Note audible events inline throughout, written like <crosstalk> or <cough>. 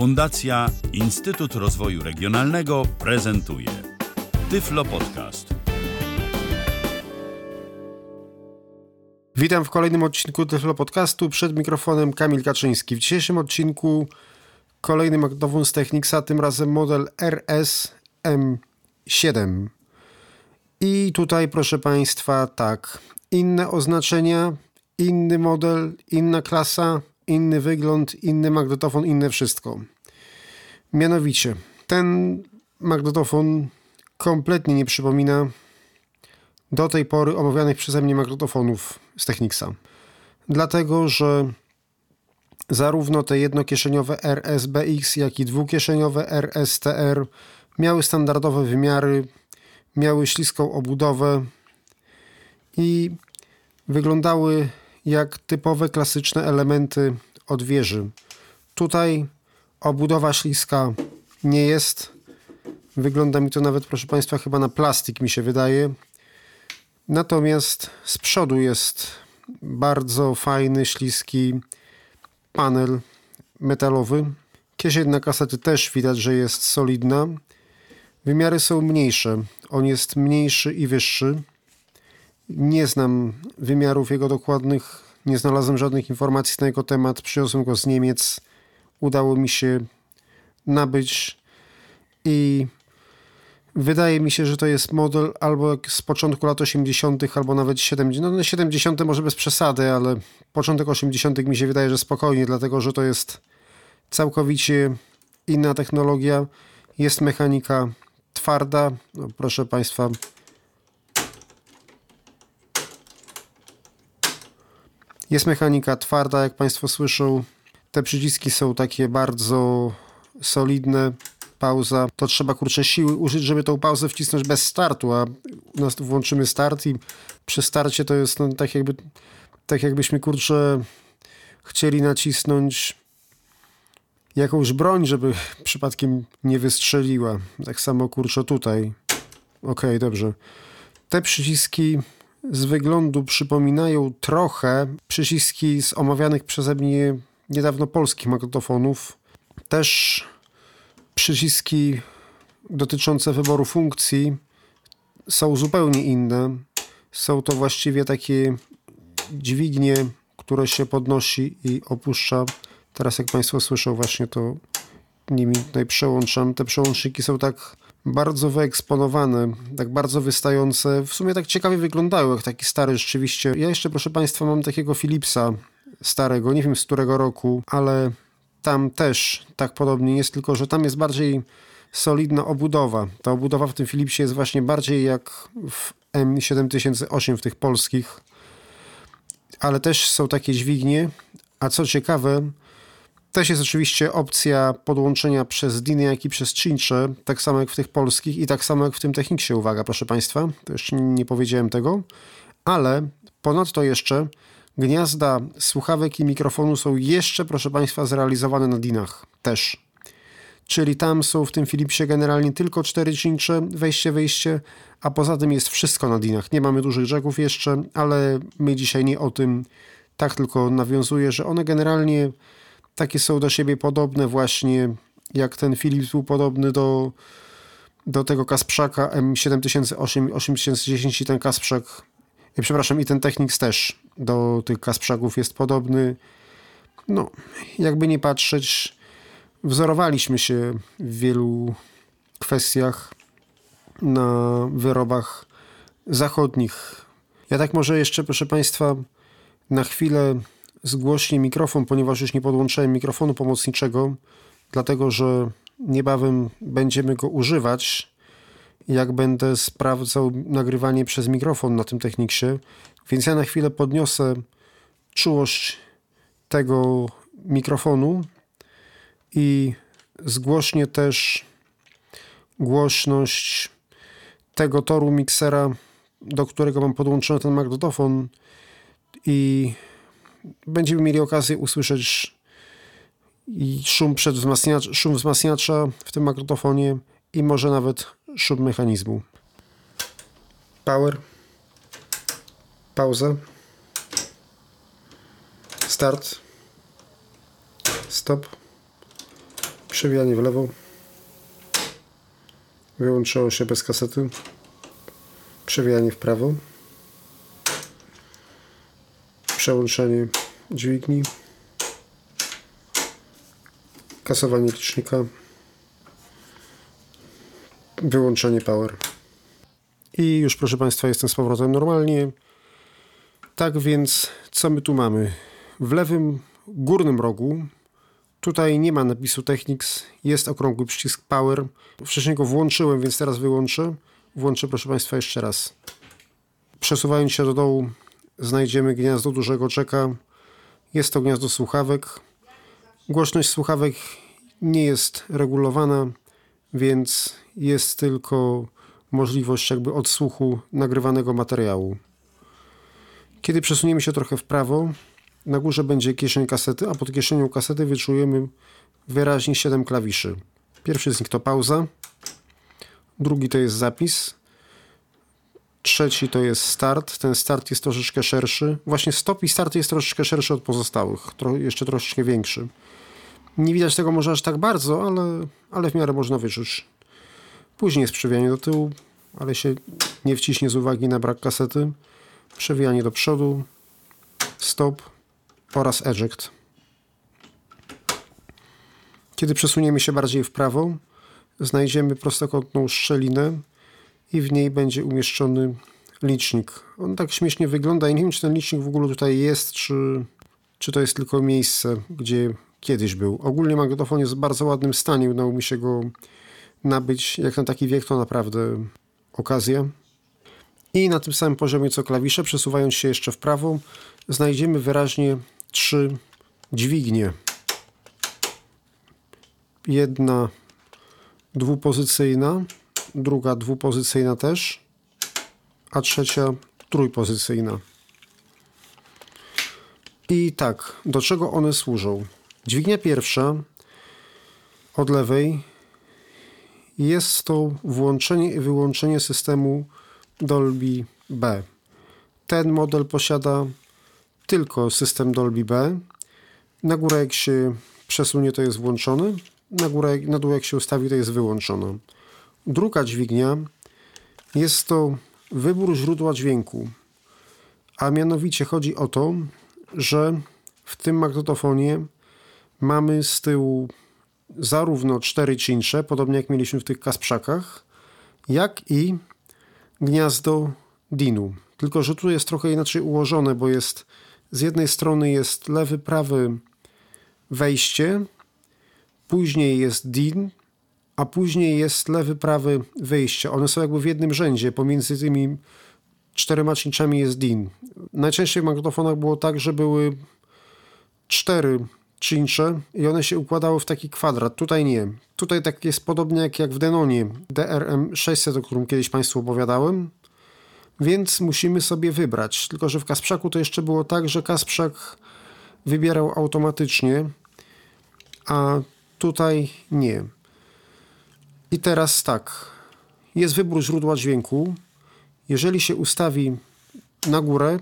Fundacja Instytut Rozwoju Regionalnego prezentuje Tyflo Podcast. Witam w kolejnym odcinku Tyflo Podcastu. Przed mikrofonem Kamil Kaczyński. W dzisiejszym odcinku kolejny magnetofon z Technicsa, tym razem model RS-M7. I tutaj, proszę Państwa, tak, inne oznaczenia, inny model, inna klasa, inny wygląd, inny magnetofon, inne wszystko. Mianowicie, ten magnetofon kompletnie nie przypomina do tej pory omawianych przeze mnie magnetofonów z Technicsa. Dlatego, że zarówno te jednokieszeniowe RSBX, jak i dwukieszeniowe RSTR miały standardowe wymiary, miały śliską obudowę i wyglądały jak typowe klasyczne elementy od wieży. Tutaj obudowa śliska nie jest. Wygląda mi to nawet, proszę Państwa, chyba na plastik mi się wydaje. Natomiast z przodu jest bardzo fajny, śliski panel metalowy. Kieszeń na kasety też widać, że jest solidna. Wymiary są mniejsze. On jest mniejszy i wyższy. Nie znam wymiarów jego dokładnych, nie znalazłem żadnych informacji na jego temat. Przyniosłem go z Niemiec. Udało mi się nabyć i wydaje mi się, że to jest model albo z początku lat 80., albo nawet 70. No 70. może bez przesady, ale początek 80. mi się wydaje, że spokojnie, dlatego że to jest całkowicie inna technologia. Jest mechanika twarda. No, proszę Państwa, Jest mechanika twarda, jak Państwo słyszą. Te przyciski są takie bardzo solidne. Pauza. To trzeba kurczę siły użyć, żeby tą pauzę wcisnąć bez startu, a u nas tu włączymy start i przy starcie to jest no, tak jakby tak jakbyśmy kurczę chcieli nacisnąć jakąś broń, żeby <laughs> przypadkiem nie wystrzeliła. Tak samo kurczę tutaj. Okej, okay, dobrze. Te przyciski z wyglądu przypominają trochę przyciski z omawianych przeze mnie niedawno polskich magnetofonów. Też przyciski dotyczące wyboru funkcji są zupełnie inne. Są to właściwie takie dźwignie, które się podnosi i opuszcza. Teraz jak Państwo słyszą właśnie to nimi tutaj przełączam. Te przełączniki są tak bardzo wyeksponowane, tak bardzo wystające. W sumie tak ciekawie wyglądały, jak taki stary rzeczywiście. Ja jeszcze, proszę Państwa, mam takiego Philipsa starego, nie wiem z którego roku, ale tam też tak podobnie jest, tylko że tam jest bardziej solidna obudowa. Ta obudowa w tym Philipsie jest właśnie bardziej jak w M7008 w tych polskich, ale też są takie dźwignie, a co ciekawe, też jest oczywiście opcja podłączenia przez DINy, jak i przez Cincze, tak samo jak w tych polskich i tak samo jak w tym Techniksie, uwaga proszę Państwa, to jeszcze nie powiedziałem tego, ale ponadto jeszcze gniazda słuchawek i mikrofonu są jeszcze, proszę Państwa, zrealizowane na DINach też. Czyli tam są w tym Philipsie generalnie tylko cztery cincze, wejście, wyjście, a poza tym jest wszystko na DINach. Nie mamy dużych jacków jeszcze, ale my dzisiaj nie o tym. Tak tylko nawiązuję, że one generalnie takie są do siebie podobne właśnie, jak ten Philips był podobny do, do tego Kasprzaka M7008 8010 i ten Kasprzak, ja przepraszam, i ten Technics też do tych Kasprzaków jest podobny. No, jakby nie patrzeć, wzorowaliśmy się w wielu kwestiach na wyrobach zachodnich. Ja tak może jeszcze, proszę Państwa, na chwilę zgłośnie mikrofon, ponieważ już nie podłączyłem mikrofonu pomocniczego, dlatego że niebawem będziemy go używać, jak będę sprawdzał nagrywanie przez mikrofon na tym Techniksie. Więc ja na chwilę podniosę czułość tego mikrofonu i zgłośnie też głośność tego toru miksera, do którego mam podłączony ten magnetofon i będziemy mieli okazję usłyszeć szum, przed wzmacniacz, szum wzmacniacza w tym magnetofonie i może nawet szum mechanizmu. Power. Pauza. Start. Stop. Przewijanie w lewo. Wyłączyło się bez kasety. Przewijanie w prawo. Przełączenie dźwigni. Kasowanie licznika. Wyłączenie power. I już proszę Państwa jestem z powrotem normalnie. Tak więc co my tu mamy? W lewym górnym rogu tutaj nie ma napisu Technics, jest okrągły przycisk Power. Wcześniej go włączyłem, więc teraz wyłączę. Włączę proszę Państwa jeszcze raz. Przesuwając się do dołu znajdziemy gniazdo dużego czeka. Jest to gniazdo słuchawek. Głośność słuchawek nie jest regulowana, więc jest tylko możliwość jakby odsłuchu nagrywanego materiału. Kiedy przesuniemy się trochę w prawo, na górze będzie kieszeń kasety, a pod kieszenią kasety wyczujemy wyraźnie 7 klawiszy. Pierwszy z nich to pauza, drugi to jest zapis, trzeci to jest start. Ten start jest troszeczkę szerszy. Właśnie stop i start jest troszeczkę szerszy od pozostałych, tro, jeszcze troszeczkę większy. Nie widać tego może aż tak bardzo, ale, ale w miarę można wyczuć. Później jest przewijanie do tyłu, ale się nie wciśnie z uwagi na brak kasety. Przewijanie do przodu, stop oraz eject. Kiedy przesuniemy się bardziej w prawo, znajdziemy prostokątną szczelinę i w niej będzie umieszczony licznik. On tak śmiesznie wygląda i nie wiem, czy ten licznik w ogóle tutaj jest, czy, czy to jest tylko miejsce, gdzie kiedyś był. Ogólnie magnetofon jest w bardzo ładnym stanie, udało mi się go nabyć. Jak na taki wiek to naprawdę okazja. I na tym samym poziomie co klawisze, przesuwając się jeszcze w prawo, znajdziemy wyraźnie trzy dźwignie. Jedna dwupozycyjna, druga dwupozycyjna też, a trzecia trójpozycyjna. I tak, do czego one służą? Dźwignia pierwsza od lewej jest to włączenie i wyłączenie systemu Dolby B. Ten model posiada tylko system Dolby B. Na górę jak się przesunie to jest włączony, na, górę, na dół jak się ustawi to jest wyłączony. Druga dźwignia jest to wybór źródła dźwięku. A mianowicie chodzi o to, że w tym magnetofonie mamy z tyłu zarówno cztery cincze, podobnie jak mieliśmy w tych kasprzakach, jak i gniazdo DIN-u. Tylko, że tu jest trochę inaczej ułożone, bo jest z jednej strony jest lewy, prawy wejście, później jest DIN, a później jest lewy, prawy wyjście. One są jakby w jednym rzędzie. Pomiędzy tymi czterema cinczami jest DIN. Najczęściej w magnetofonach było tak, że były cztery cincze i one się układały w taki kwadrat. Tutaj nie. Tutaj tak jest podobnie jak, jak w Denonie DRM600, o którym kiedyś Państwu opowiadałem. Więc musimy sobie wybrać. Tylko, że w Kasprzaku to jeszcze było tak, że Kasprzak wybierał automatycznie, a tutaj nie. I teraz tak. Jest wybór źródła dźwięku. Jeżeli się ustawi na górę,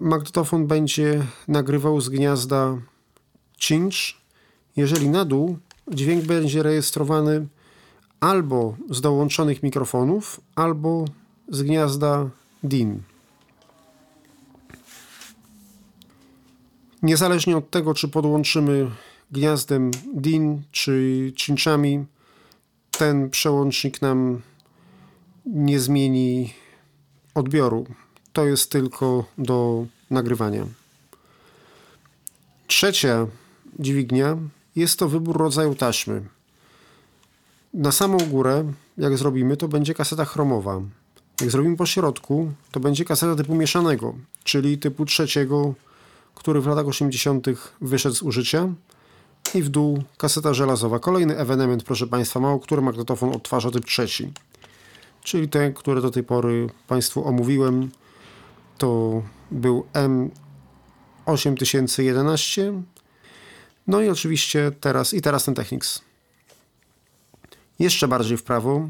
magnetofon będzie nagrywał z gniazda cinch. Jeżeli na dół, dźwięk będzie rejestrowany albo z dołączonych mikrofonów, albo z gniazda DIN. Niezależnie od tego, czy podłączymy gniazdem DIN czy cinczami, ten przełącznik nam nie zmieni odbioru. To jest tylko do nagrywania. Trzecia dźwignia jest to wybór rodzaju taśmy. Na samą górę, jak zrobimy, to będzie kaseta chromowa. Jak zrobimy po środku, to będzie kaseta typu mieszanego, czyli typu trzeciego, który w latach 80. wyszedł z użycia. I w dół kaseta żelazowa. Kolejny ewenement, proszę Państwa, mało który magnetofon odtwarza typ trzeci. Czyli ten, który do tej pory Państwu omówiłem, to był M8011. No i oczywiście teraz, i teraz ten Technics. Jeszcze bardziej w prawo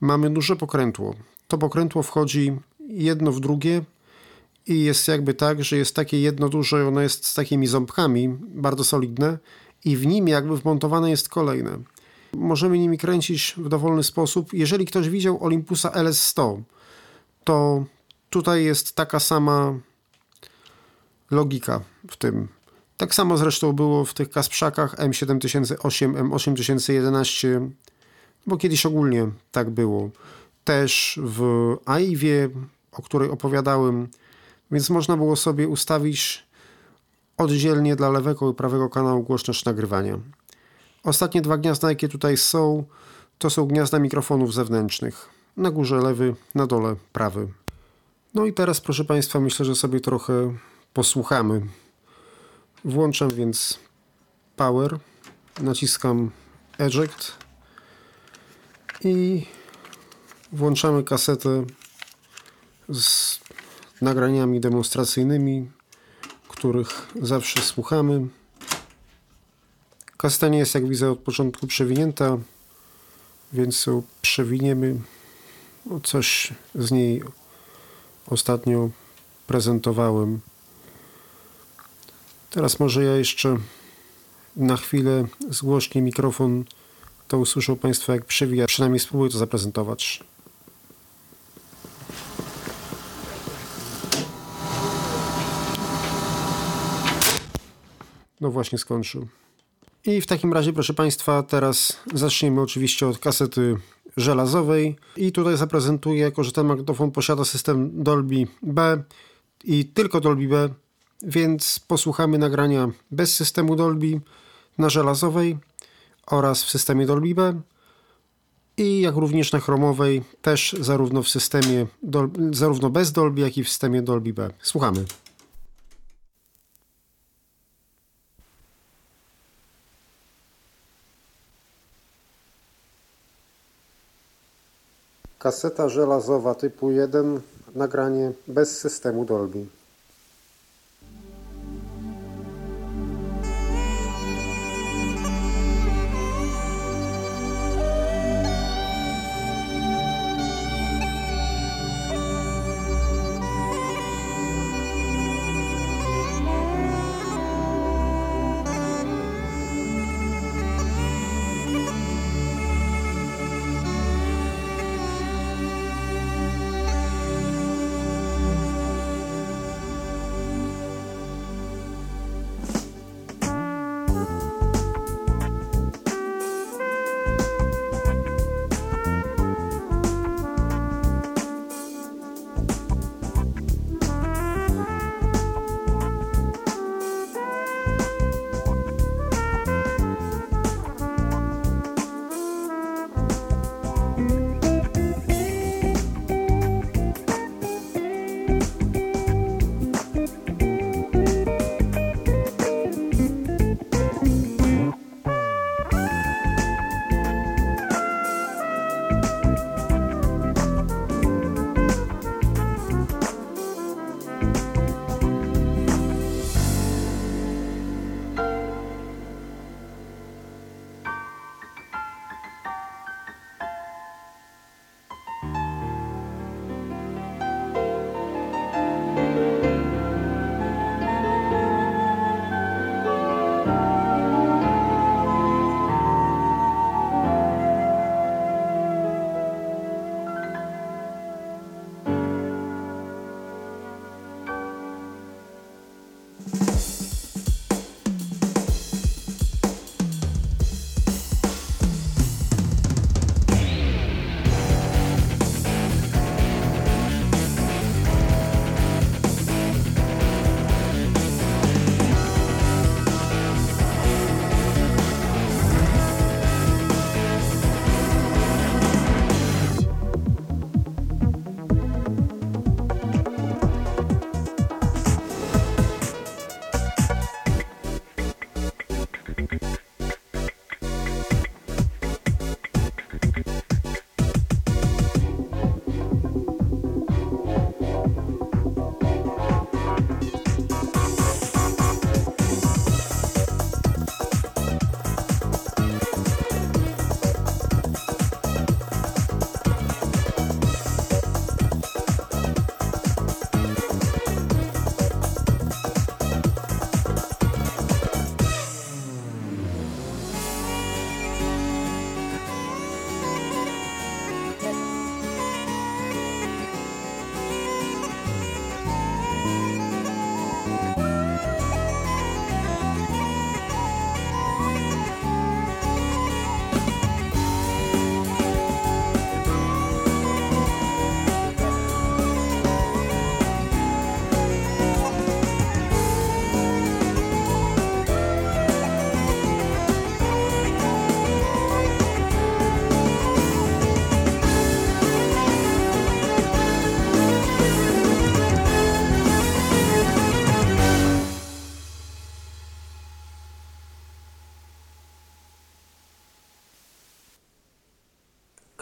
mamy duże pokrętło to pokrętło wchodzi jedno w drugie i jest jakby tak, że jest takie jedno duże, ono jest z takimi ząbkami, bardzo solidne i w nim jakby wmontowane jest kolejne. Możemy nimi kręcić w dowolny sposób. Jeżeli ktoś widział Olympusa LS100, to tutaj jest taka sama logika w tym. Tak samo zresztą było w tych Kasprzakach M7008, M8011, bo kiedyś ogólnie tak było. Też w AIWie, o której opowiadałem, więc można było sobie ustawić oddzielnie dla lewego i prawego kanału głośność nagrywania. Ostatnie dwa gniazda, jakie tutaj są, to są gniazda mikrofonów zewnętrznych. Na górze lewy, na dole prawy. No i teraz, proszę Państwa, myślę, że sobie trochę posłuchamy. Włączam więc power, naciskam eject i włączamy kasetę z nagraniami demonstracyjnymi, których zawsze słuchamy. Kaseta nie jest, jak widzę, od początku przewinięta, więc ją przewiniemy. Coś z niej ostatnio prezentowałem. Teraz może ja jeszcze na chwilę zgłośnie mikrofon, to usłyszą Państwo jak przewija. Przynajmniej spróbuję to zaprezentować. No właśnie skończył. I w takim razie, proszę Państwa, teraz zaczniemy oczywiście od kasety żelazowej. I tutaj zaprezentuję, jako że ten magnetofon posiada system Dolby B i tylko Dolby B, więc posłuchamy nagrania bez systemu Dolby na żelazowej oraz w systemie Dolby B i jak również na chromowej, też zarówno w systemie, zarówno bez Dolby, jak i w systemie Dolby B. Słuchamy. Kaseta żelazowa typu 1, nagranie bez systemu Dolby.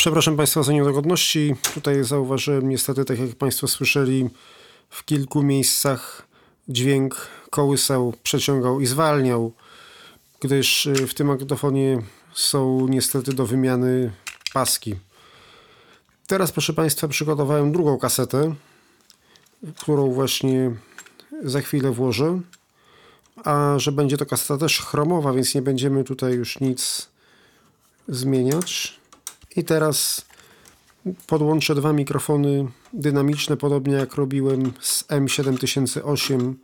Przepraszam Państwa za niedogodności. Tutaj zauważyłem niestety, tak jak Państwo słyszeli, w kilku miejscach dźwięk kołyseł przeciągał i zwalniał, gdyż y, w tym magnetofonie są niestety do wymiany paski. Teraz, proszę Państwa, przygotowałem drugą kasetę, którą właśnie za chwilę włożę. A że będzie to kaseta też chromowa, więc nie będziemy tutaj już nic zmieniać. I teraz podłączę dwa mikrofony dynamiczne, podobnie jak robiłem z M7008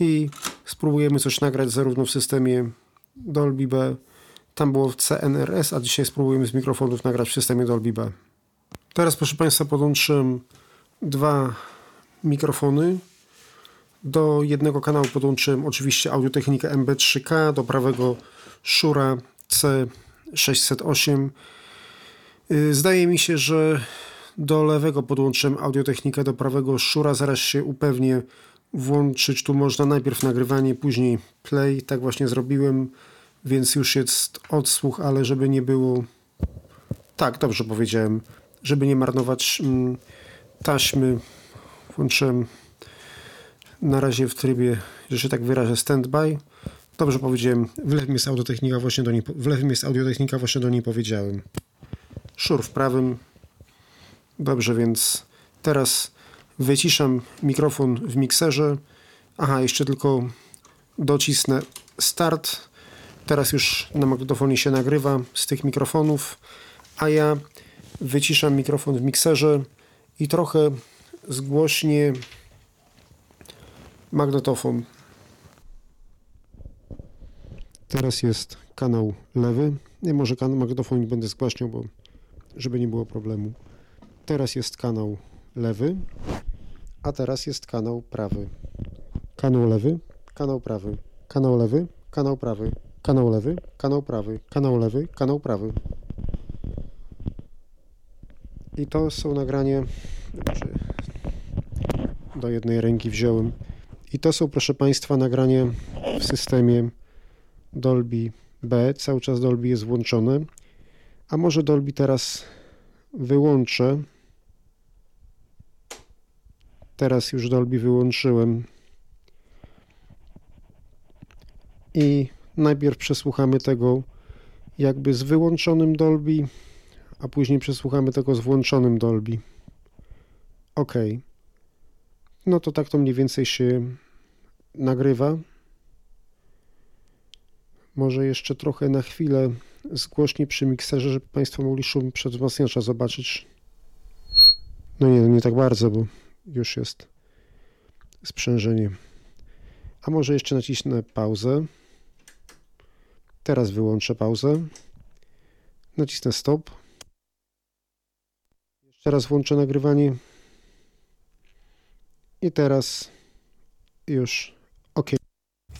i spróbujemy coś nagrać zarówno w systemie Dolby B, tam było w CNRS, a dzisiaj spróbujemy z mikrofonów nagrać w systemie Dolby B. Teraz proszę Państwa podłączyłem dwa mikrofony. Do jednego kanału podłączyłem oczywiście audiotechnikę MB3K, do prawego Shure C608 Y, zdaje mi się, że do lewego podłączyłem audiotechnikę, do prawego szura. Zaraz się upewnię włączyć. Tu można najpierw nagrywanie, później play. Tak właśnie zrobiłem, więc już jest odsłuch, ale żeby nie było... Tak, dobrze powiedziałem. Żeby nie marnować mm, taśmy, włączyłem na razie w trybie, że się tak wyrażę, standby. Dobrze powiedziałem, w lewym jest audiotechnika, właśnie do niej, w lewym jest audiotechnika, właśnie do niej powiedziałem. Szur w prawym. Dobrze, więc teraz wyciszam mikrofon w mikserze. Aha, jeszcze tylko docisnę start. Teraz już na magnetofonie się nagrywa z tych mikrofonów, a ja wyciszam mikrofon w mikserze i trochę zgłośnie magnetofon. Teraz jest kanał lewy. Nie może kanał magnetofon nie będę zgłaśniał, bo żeby nie było problemu. Teraz jest kanał lewy, a teraz jest kanał prawy. Kanał lewy, kanał prawy, kanał lewy, kanał prawy, kanał lewy, kanał prawy, kanał lewy, kanał prawy. I to są nagranie. Dobrze. Do jednej ręki wziąłem. I to są, proszę Państwa, nagranie w systemie Dolby B. Cały czas Dolby jest włączone. A może Dolby teraz wyłączę. Teraz już Dolby wyłączyłem. I najpierw przesłuchamy tego jakby z wyłączonym Dolby, a później przesłuchamy tego z włączonym Dolby. OK. No to tak to mniej więcej się nagrywa. Może jeszcze trochę na chwilę zgłośnie przy mikserze, żeby Państwo mogli szum przed wzmacniacza zobaczyć. No nie, nie tak bardzo, bo już jest sprzężenie. A może jeszcze nacisnę pauzę. Teraz wyłączę pauzę. Nacisnę stop. Jeszcze raz włączę nagrywanie. I teraz już OK.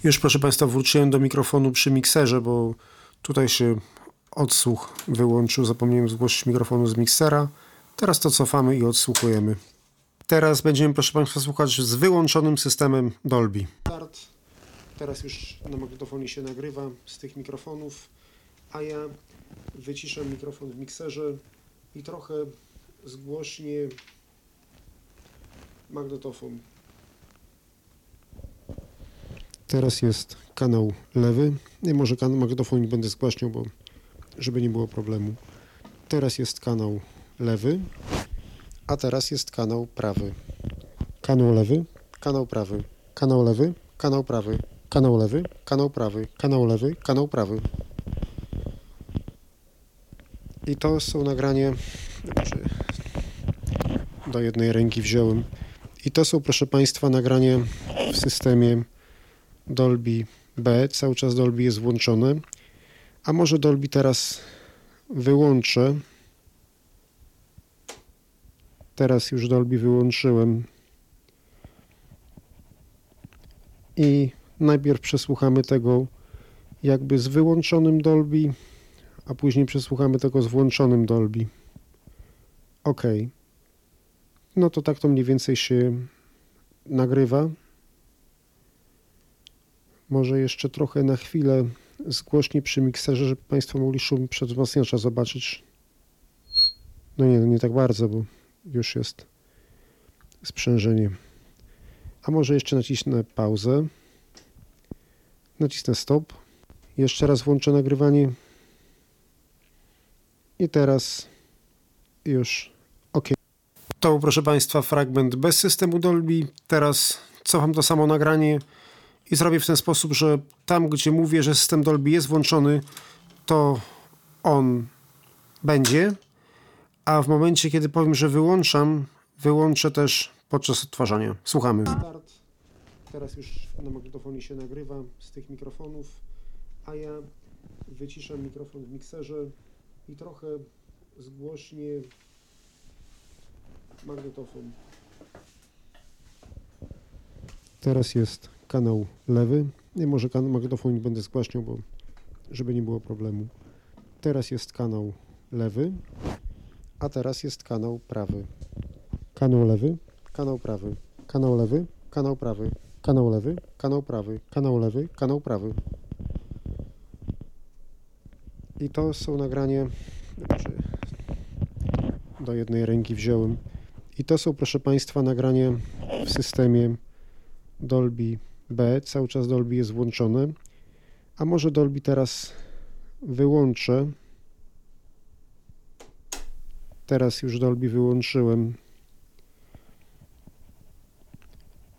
Już proszę Państwa wróciłem do mikrofonu przy mikserze, bo tutaj się odsłuch wyłączył. Zapomniałem zgłosić mikrofonu z miksera. Teraz to cofamy i odsłuchujemy. Teraz będziemy proszę Państwa słuchać z wyłączonym systemem Dolby. Start. Teraz już na magnetofonie się nagrywa z tych mikrofonów, a ja wyciszam mikrofon w mikserze i trochę zgłośnie magnetofon. Teraz jest kanał lewy. Nie może kanał magnetofon nie będę zgłaśniał, bo żeby nie było problemu. Teraz jest kanał lewy, a teraz jest kanał prawy. Kanał lewy, kanał prawy, kanał lewy, kanał prawy, kanał lewy, kanał prawy, kanał lewy, kanał prawy. I to są nagranie. Dobrze. Do jednej ręki wziąłem. I to są, proszę Państwa, nagranie w systemie Dolby B. Cały czas Dolby jest włączone. A może Dolby teraz wyłączę. Teraz już Dolby wyłączyłem. I najpierw przesłuchamy tego jakby z wyłączonym Dolby, a później przesłuchamy tego z włączonym Dolby. OK. No to tak to mniej więcej się nagrywa. Może jeszcze trochę na chwilę zgłośnie przy mikserze, żeby Państwo mogli szum przed wzmacniacza zobaczyć. No nie, nie tak bardzo, bo już jest sprzężenie. A może jeszcze nacisnę pauzę. Nacisnę stop. Jeszcze raz włączę nagrywanie. I teraz już OK. To proszę Państwa, fragment bez systemu Dolby. Teraz cofam to samo nagranie i zrobię w ten sposób, że tam, gdzie mówię, że system Dolby jest włączony, to on będzie, a w momencie, kiedy powiem, że wyłączam, wyłączę też podczas odtwarzania. Słuchamy. Start. Teraz już na magnetofonie się nagrywa z tych mikrofonów, a ja wyciszam mikrofon w mikserze i trochę zgłośnie magnetofon. Teraz jest kanał lewy. Nie może kanał magnetofon będę zgłaśniał, bo żeby nie było problemu. Teraz jest kanał lewy, a teraz jest kanał prawy. Kanał lewy, kanał prawy, kanał lewy, kanał prawy, kanał lewy, kanał prawy, kanał lewy, kanał prawy. I to są nagranie. Dobrze. Do jednej ręki wziąłem. I to są, proszę Państwa, nagranie w systemie Dolby B, cały czas Dolby jest włączone. A może Dolby teraz wyłączę. Teraz już Dolby wyłączyłem.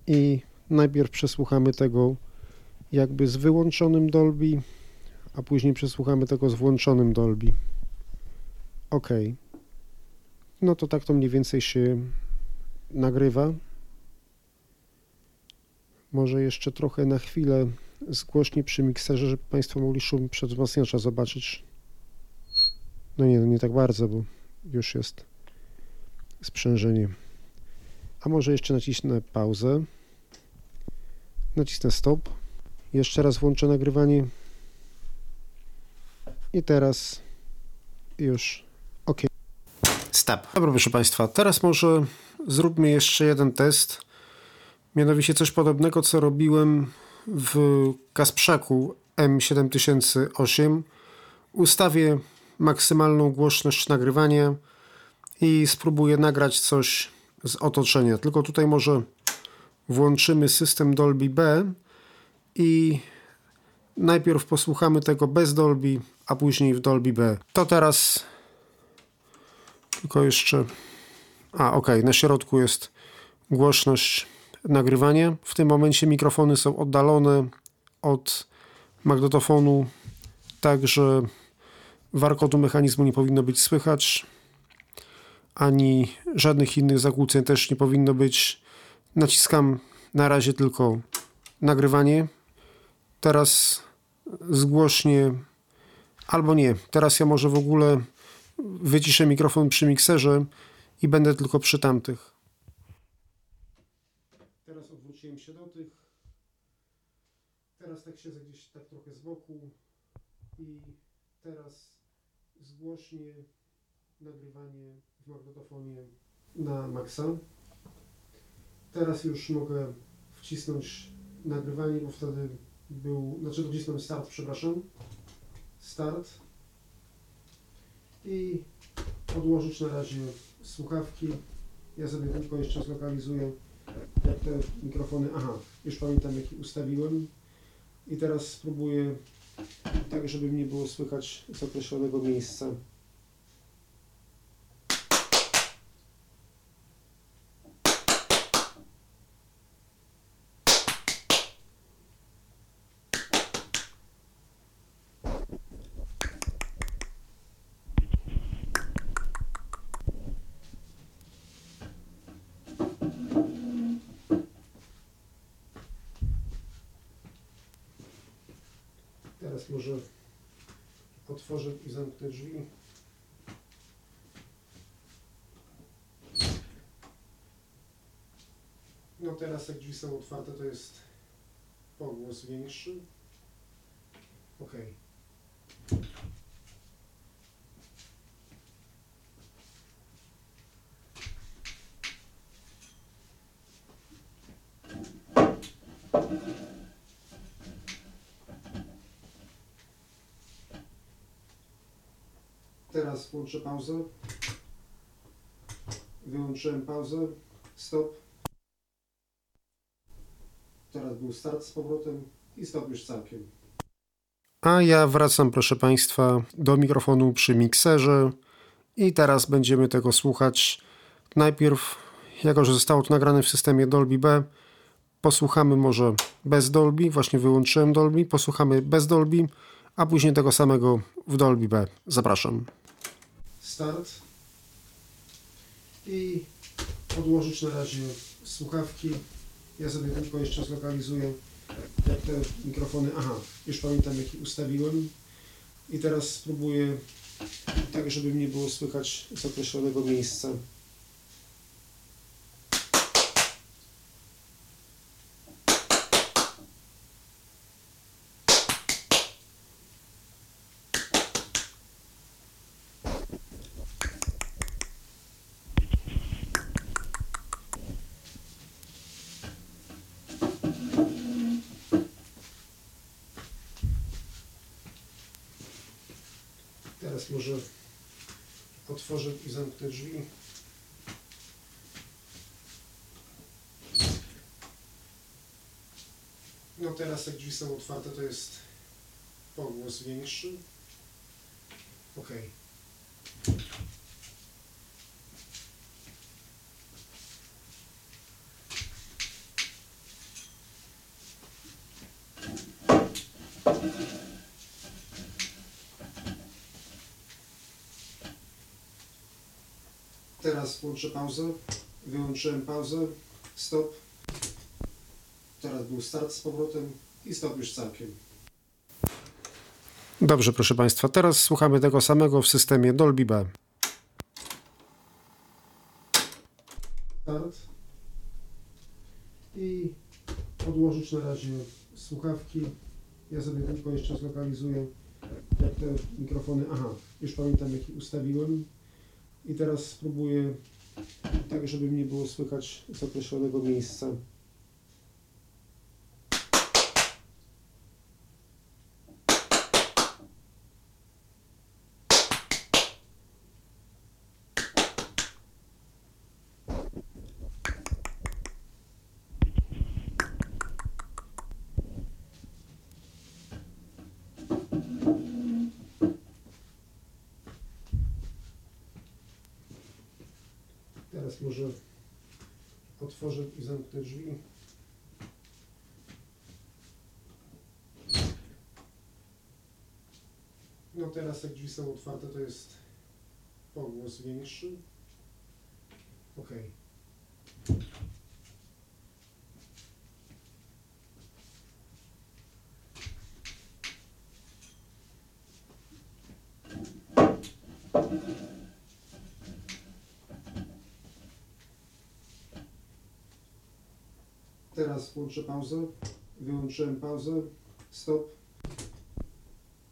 I najpierw przesłuchamy tego jakby z wyłączonym Dolby, a później przesłuchamy tego z włączonym Dolby. OK. No to tak to mniej więcej się nagrywa. Może jeszcze trochę na chwilę zgłośnię przy mikserze, żeby Państwo mogli szum przedwzmacniacza zobaczyć. No nie, no nie tak bardzo, bo już jest sprzężenie. A może jeszcze nacisnę pauzę. Nacisnę stop. Jeszcze raz włączę nagrywanie. I teraz już OK. Stop. Dobra, proszę Państwa, teraz może zróbmy jeszcze jeden test. Mianowicie coś podobnego, co robiłem w Kasprzaku M7008. Ustawię maksymalną głośność nagrywania i spróbuję nagrać coś z otoczenia. Tylko tutaj może włączymy system Dolby B i najpierw posłuchamy tego bez Dolby, a później w Dolby B. To teraz tylko jeszcze a ok, na środku jest głośność nagrywania. W tym momencie mikrofony są oddalone od magnetofonu, także warkotu mechanizmu nie powinno być słychać, ani żadnych innych zakłóceń też nie powinno być. Naciskam na razie tylko nagrywanie. Teraz zgłośnie, albo nie, teraz ja może w ogóle wyciszę mikrofon przy mikserze i będę tylko przy tamtych. Teraz odwróciłem się do tych. Teraz tak siedzę gdzieś tak trochę z boku i teraz zgłośnie nagrywanie w magnetofonie na maksa. Teraz już mogę wcisnąć nagrywanie, bo wtedy był, znaczy docisnąć start, przepraszam. Start. I odłożyć na razie słuchawki. Ja sobie tylko jeszcze zlokalizuję, jak te mikrofony. Aha, już pamiętam, jaki ustawiłem. I teraz spróbuję, tak żeby mnie było słychać z określonego miejsca. Teraz może otworzę i zamknę drzwi. No teraz jak drzwi są otwarte, to jest pogłos większy. Ok. Teraz włączę pauzę. Wyłączyłem pauzę. Stop. Teraz był start z powrotem i stop już całkiem. A ja wracam, proszę Państwa, do mikrofonu przy mikserze i teraz będziemy tego słuchać. Najpierw, jako że zostało to nagrane w systemie Dolby B, posłuchamy może bez Dolby, właśnie wyłączyłem Dolby, posłuchamy bez Dolby, a później tego samego w Dolby B. Zapraszam. Start. I odłożyć na razie słuchawki. Ja sobie tylko jeszcze zlokalizuję, jak te mikrofony. Aha, już pamiętam, jaki ustawiłem. I teraz spróbuję, tak żeby mnie było słychać z określonego miejsca. Teraz może otworzę i zamknę drzwi. No teraz jak drzwi są otwarte, to jest pogłos większy. Ok. Teraz włączę pauzę. Wyłączyłem pauzę. Stop. Teraz był start z powrotem i stop już całkiem. Dobrze, proszę Państwa. Teraz słuchamy tego samego w systemie Dolby B. Start. I odłożyć na razie słuchawki. Ja sobie tylko jeszcze zlokalizuję jak te mikrofony. Aha, już pamiętam jaki ustawiłem. I teraz spróbuję tak, żeby mnie było słychać z określonego miejsca. Teraz może otworzę i zamknę drzwi. No teraz jak drzwi są otwarte, to jest pogłos większy. Ok. Teraz włączę pauzę. Wyłączyłem pauzę. Stop.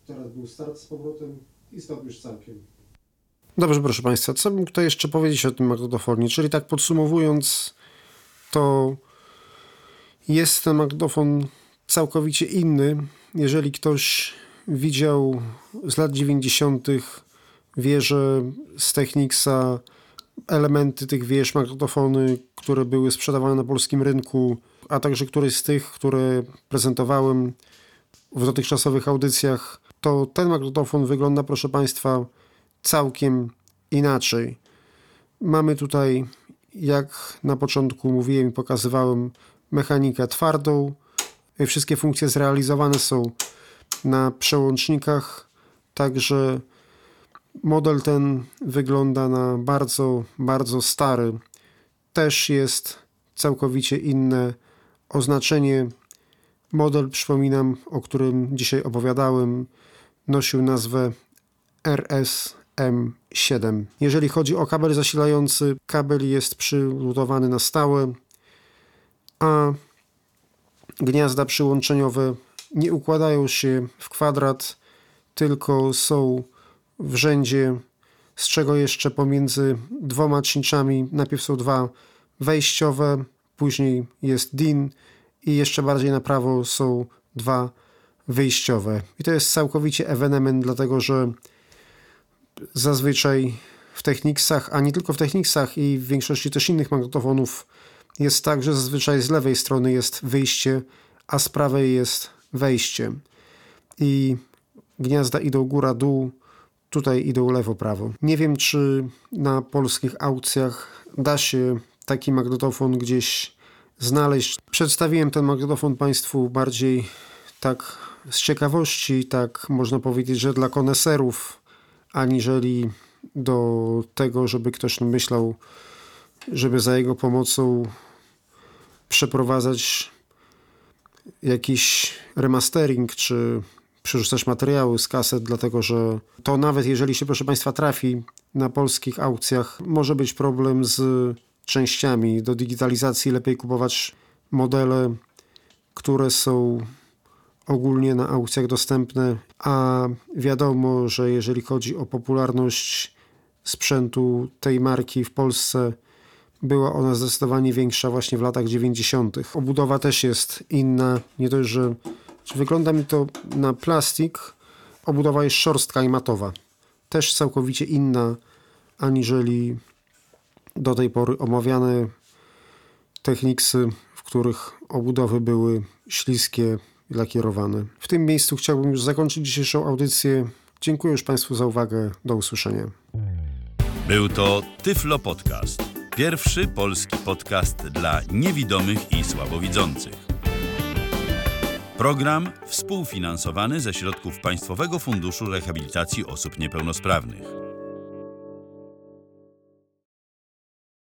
Teraz był start z powrotem i stop już całkiem. Dobrze, proszę Państwa, co bym tutaj jeszcze powiedzieć o tym magnetofonie? Czyli tak podsumowując, to jest ten magnetofon całkowicie inny. Jeżeli ktoś widział z lat 90. wieże z Technicsa, elementy tych wież, magnetofony, które były sprzedawane na polskim rynku, a także któreś z tych, które prezentowałem w dotychczasowych audycjach, to ten magnetofon wygląda, proszę Państwa, całkiem inaczej. Mamy tutaj, jak na początku mówiłem i pokazywałem, mechanikę twardą. Wszystkie funkcje zrealizowane są na przełącznikach, także model ten wygląda na bardzo, bardzo stary. Też jest całkowicie inne oznaczenie. Model, przypominam, o którym dzisiaj opowiadałem, nosił nazwę RSM7. Jeżeli chodzi o kabel zasilający, kabel jest przylutowany na stałe, a gniazda przyłączeniowe nie układają się w kwadrat, tylko są w rzędzie, z czego jeszcze pomiędzy dwoma czynczami najpierw są dwa wejściowe, później jest DIN i jeszcze bardziej na prawo są dwa wyjściowe. I to jest całkowicie ewenement, dlatego że zazwyczaj w Technicsach, a nie tylko w Technicsach i w większości też innych magnetofonów jest tak, że zazwyczaj z lewej strony jest wyjście, a z prawej jest wejście. I gniazda idą góra-dół, tutaj idą lewo-prawo. Nie wiem, czy na polskich aukcjach da się taki magnetofon gdzieś znaleźć. Przedstawiłem ten magnetofon Państwu bardziej tak z ciekawości, tak można powiedzieć, że dla koneserów, aniżeli do tego, żeby ktoś myślał, żeby za jego pomocą przeprowadzać jakiś remastering, czy przerzucać materiały z kaset, dlatego że to nawet jeżeli się, proszę Państwa, trafi na polskich aukcjach, może być problem z częściami. Do digitalizacji lepiej kupować modele, które są ogólnie na aukcjach dostępne, a wiadomo, że jeżeli chodzi o popularność sprzętu tej marki w Polsce, była ona zdecydowanie większa właśnie w latach 90. Obudowa też jest inna, nie dość, że wygląda mi to na plastik, obudowa jest szorstka i matowa. Też całkowicie inna aniżeli do tej pory omawiane Technicsy, których obudowy były śliskie i lakierowane. W tym miejscu chciałbym już zakończyć dzisiejszą audycję. Dziękuję już Państwu za uwagę. Do usłyszenia. Był to Tyflo Podcast. Pierwszy polski podcast dla niewidomych i słabowidzących. Program współfinansowany ze środków Państwowego Funduszu Rehabilitacji Osób Niepełnosprawnych.